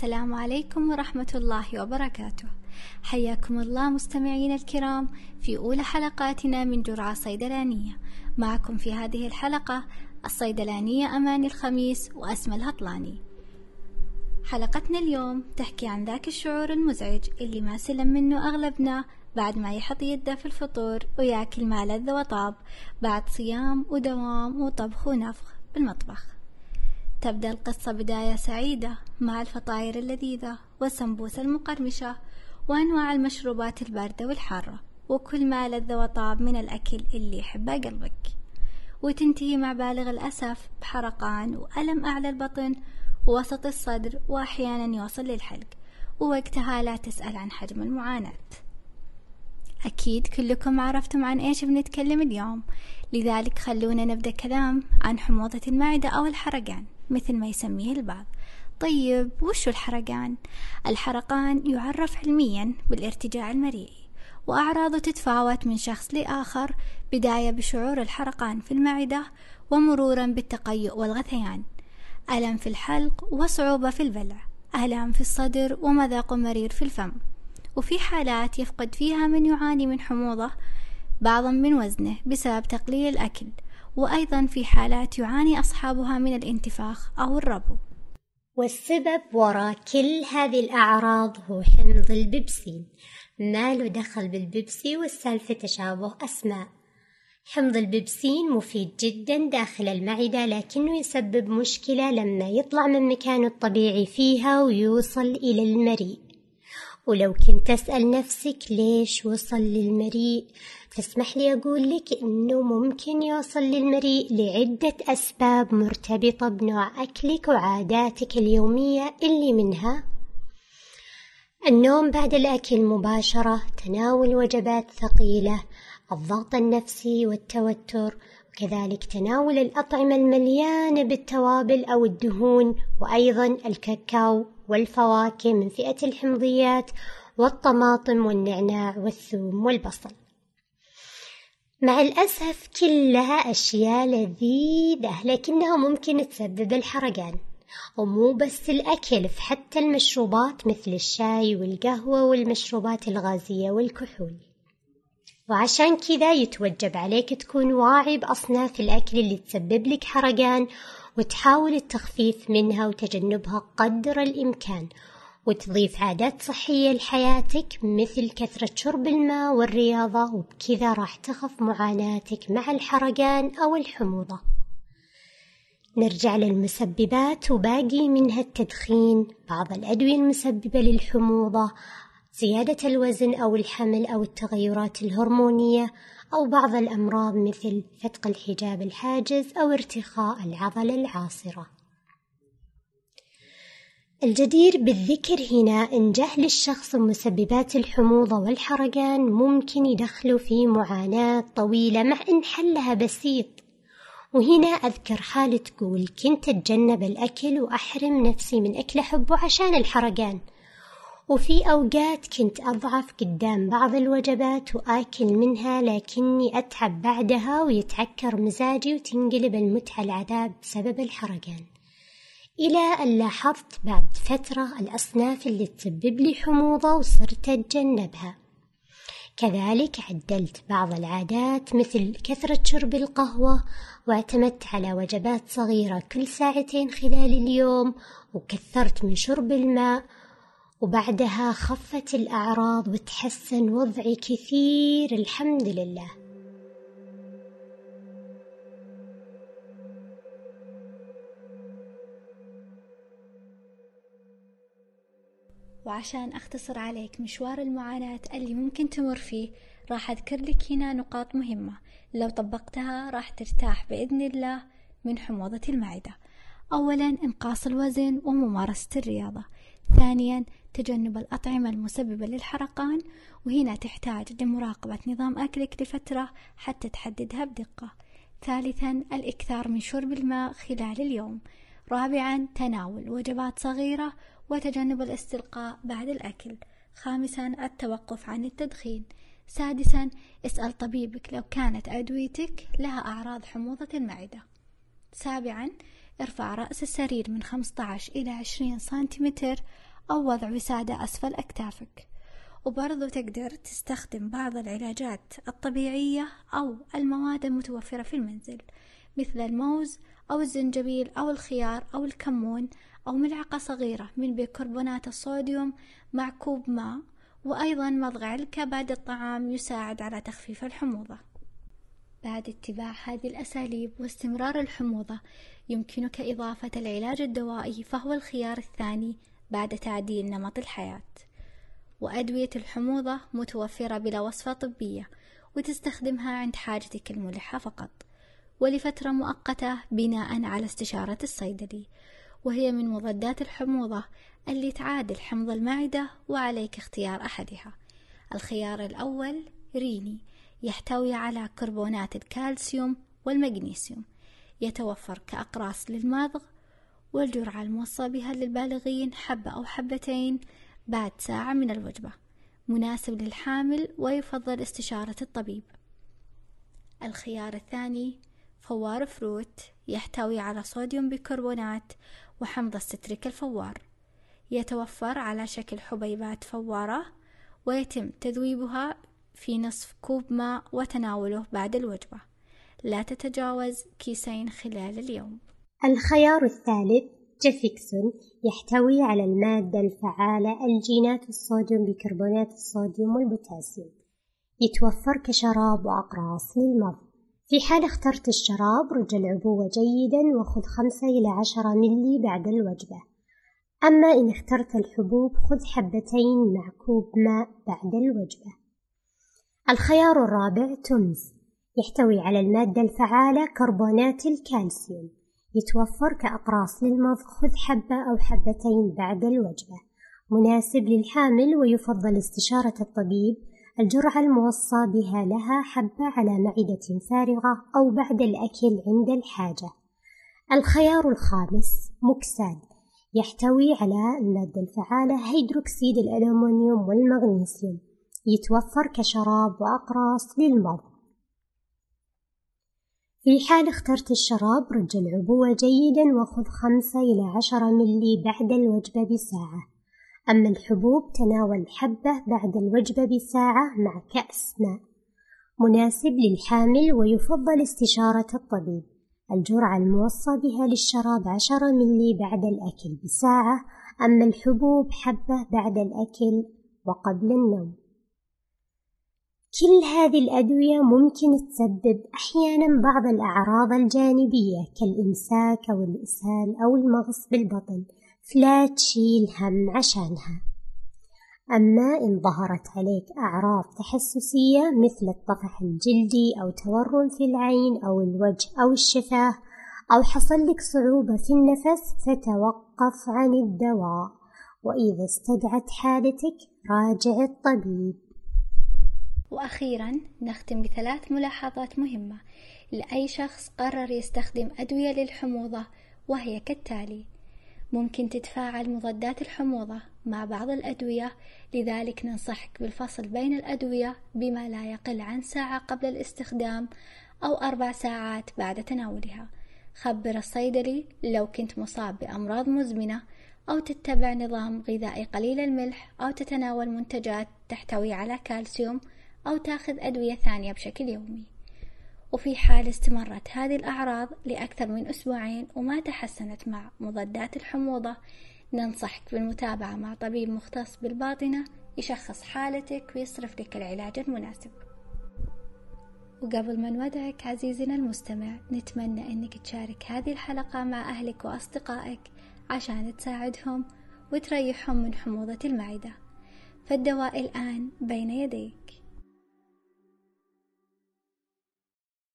السلام عليكم ورحمة الله وبركاته. حياكم الله مستمعين الكرام في أولى حلقاتنا من جرعة صيدلانية. معكم في هذه الحلقة الصيدلانية أماني الخميس وأسمى الهطلاني. حلقتنا اليوم تحكي عن ذاك الشعور المزعج اللي ما سلم منه أغلبنا بعد ما يحط يده في الفطور ويأكل ما لذ وطاب بعد صيام ودوام وطبخ ونفخ بالمطبخ. تبدأ القصة بداية سعيدة مع الفطاير اللذيذة والسمبوسة المقرمشة وأنواع المشروبات الباردة والحارة وكل ما لذ وطاب من الأكل اللي يحبه قلبك. وتنتهي مع بالغ الأسف بحرقان وألم أعلى البطن ووسط الصدر وأحيانا يوصل للحلق ووقتها لا تسأل عن حجم المعاناة. أكيد كلكم عرفتم عن إيش بنتكلم اليوم. لذلك خلونا نبدأ كلام عن حموضة المعدة أو الحرقان مثل ما يسميه البعض. طيب وشو الحرقان؟ الحرقان يعرف علميا بالارتجاع المريئي وأعراضه تتفاوت من شخص لآخر بداية بشعور الحرقان في المعدة ومرورا بالتقيؤ والغثيان. ألم في الحلق وصعوبة في البلع آلام في الصدر ومذاق مرير في الفم. وفي حالات يفقد فيها من يعاني من حموضة بعضا من وزنه بسبب تقليل الأكل وأيضا في حالات يعاني أصحابها من الانتفاخ أو الربو. والسبب وراء كل هذه الأعراض هو حمض البيبسين ما له دخل بالبيبسي والسالفة تشابه أسماء. حمض البيبسين مفيد جدا داخل المعدة لكنه يسبب مشكلة لما يطلع من مكانه الطبيعي فيها ويوصل إلى المريء. ولو كنت تسأل نفسك ليش وصل للمريء فاسمح لي أقول لك إنه ممكن يوصل للمريء لعدة أسباب مرتبطة بنوع أكلك وعاداتك اليومية اللي منها النوم بعد الأكل مباشرة تناول وجبات ثقيلة الضغط النفسي والتوتر وكذلك تناول الأطعمة المليانة بالتوابل أو الدهون وأيضا الكاكاو والفواكه من فئة الحمضيات والطماطم والنعناع والثوم والبصل. مع الأسف كلها أشياء لذيذة لكنها ممكن تسبب الحرقان. ومو بس الأكل حتى المشروبات مثل الشاي والقهوة والمشروبات الغازية والكحول. وعشان كذا يتوجب عليك تكون واعي بأصناف الأكل اللي تسبب لك حرقان وتحاول التخفيف منها وتجنبها قدر الإمكان. وتضيف عادات صحية لحياتك مثل كثرة شرب الماء والرياضة وبكذا راح تخف معاناتك مع الحرقان أو الحموضة. نرجع للمسببات وباقي منها التدخين بعض الأدوية المسببة للحموضة زيادة الوزن أو الحمل أو التغيرات الهرمونية أو بعض الأمراض مثل فتق الحجاب الحاجز أو ارتخاء العضلة العاصرة. الجدير بالذكر هنا إن جهل الشخص بمسببات الحموضة والحرقان ممكن يدخله في معاناة طويلة مع إن حلها بسيط. وهنا أذكر حالة تقول كنت أتجنب الأكل وأحرم نفسي من أكل أحبه عشان الحرقان. وفي أوقات كنت أضعف قدام بعض الوجبات وآكل منها لكني أتعب بعدها ويتعكر مزاجي وتنقلب المتعة العذاب بسبب الحرقان. إلى أن لاحظت بعد فترة الأصناف اللي تسبب لي حموضة وصرت أتجنبها. كذلك عدلت بعض العادات مثل كثرة شرب القهوة واعتمدت على وجبات صغيرة كل ساعتين خلال اليوم وكثرت من شرب الماء وبعدها خفت الأعراض وتحسن وضعي كثير الحمد لله. وعشان أختصر عليك مشوار المعاناة اللي ممكن تمر فيه راح أذكر لك هنا نقاط مهمة. لو طبقتها راح ترتاح بإذن الله من حموضة المعدة. أولا إنقاص الوزن وممارسة الرياضة. ثانيا تجنب الأطعمة المسببة للحرقان وهنا تحتاج لمراقبة نظام أكلك لفترة حتى تحددها بدقة. ثالثا الإكثار من شرب الماء خلال اليوم. رابعا تناول وجبات صغيرة وتجنب الاستلقاء بعد الأكل. خامسا التوقف عن التدخين. سادسا اسأل طبيبك لو كانت أدويتك لها أعراض حموضة المعدة. سابعا ارفع رأس السرير من 15 إلى 20 سنتيمتر أو وضع وسادة أسفل أكتافك. وبرضو تقدر تستخدم بعض العلاجات الطبيعية أو المواد المتوفرة في المنزل مثل الموز أو الزنجبيل أو الخيار أو الكمون أو ملعقة صغيرة من بيكربونات الصوديوم مع كوب ماء وأيضا مضغ علكة بعد الطعام يساعد على تخفيف الحموضة. بعد اتباع هذه الأساليب واستمرار الحموضة يمكنك إضافة العلاج الدوائي فهو الخيار الثاني بعد تعديل نمط الحياة. وأدوية الحموضة متوفرة بلا وصفة طبية وتستخدمها عند حاجتك الملحة فقط. ولفترة مؤقتة بناء على استشارة الصيدلي وهي من مضادات الحموضة اللي تعادل حمض المعدة وعليك اختيار أحدها. الخيار الأول ريني يحتوي على كربونات الكالسيوم والمغنيسيوم يتوفر كأقراص للمضغ والجرعة الموصى بها للبالغين حبة أو حبتين بعد ساعة من الوجبة مناسب للحامل ويفضل استشارة الطبيب. الخيار الثاني فوار فروت يحتوي على صوديوم بيكربونات وحمض الستريك الفوار يتوفر على شكل حبيبات فوارة ويتم تذويبها في نصف كوب ماء وتناوله بعد الوجبة. لا تتجاوز كيسين خلال اليوم. الخيار الثالث جافيسكون يحتوي على المادة الفعالة الجينات الصوديوم بكربونات الصوديوم والبوتاسيوم. يتوفر كشراب وأقراص للمضغ. في حال اخترت الشراب رج العبوة جيدا وخذ خمسة إلى عشرة ملي بعد الوجبة. أما إن اخترت الحبوب خذ حبتين مع كوب ماء بعد الوجبة. الخيار الرابع تمز يحتوي على المادة الفعالة كربونات الكالسيوم يتوفر كأقراص للمضغ خذ حبة أو حبتين بعد الوجبة مناسب للحامل ويفضل استشارة الطبيب الجرعة الموصى بها لها حبة على معدة فارغة أو بعد الأكل عند الحاجة. الخيار الخامس مكساد يحتوي على المادة الفعالة هيدروكسيد الألومنيوم والمغنيسيوم. يتوفر كشراب وأقراص للمضغ في حال اخترت الشراب رج العبوة جيدا وخذ خمسة إلى عشرة ملي بعد الوجبة بساعة. أما الحبوب تناول حبة بعد الوجبة بساعة مع كأس ماء. مناسب للحامل ويفضل استشارة الطبيب. الجرعة الموصى بها للشراب عشرة ملي بعد الأكل بساعة. أما الحبوب حبة بعد الأكل وقبل النوم. كل هذه الأدوية ممكن تسبب أحيانا بعض الأعراض الجانبية كالإمساك أو الإسهال أو المغص بالبطن فلا تشيل هم عشانها. أما إن ظهرت عليك أعراض تحسسية مثل الطفح الجلدي أو تورم في العين أو الوجه أو الشفاه أو حصل لك صعوبة في النفس فتوقف عن الدواء. وإذا استدعت حالتك راجع الطبيب. وأخيرا نختم بثلاث ملاحظات مهمة لأي شخص قرر يستخدم أدوية للحموضة وهي كالتالي. ممكن تتفاعل مضادات الحموضة مع بعض الأدوية لذلك ننصحك بالفصل بين الأدوية بما لا يقل عن ساعة قبل الاستخدام أو أربع ساعات بعد تناولها. خبر الصيدلي لو كنت مصاب بأمراض مزمنة أو تتبع نظام غذائي قليل الملح أو تتناول منتجات تحتوي على كالسيوم أو تأخذ أدوية ثانية بشكل يومي. وفي حال استمرت هذه الأعراض لأكثر من أسبوعين وما تحسنت مع مضادات الحموضة ننصحك بالمتابعة مع طبيب مختص بالباطنة يشخص حالتك ويصرف لك العلاج المناسب. وقبل ما نودعك عزيزنا المستمع نتمنى أنك تشارك هذه الحلقة مع أهلك وأصدقائك عشان تساعدهم وتريحهم من حموضة المعدة. فالدواء الآن بين يديك.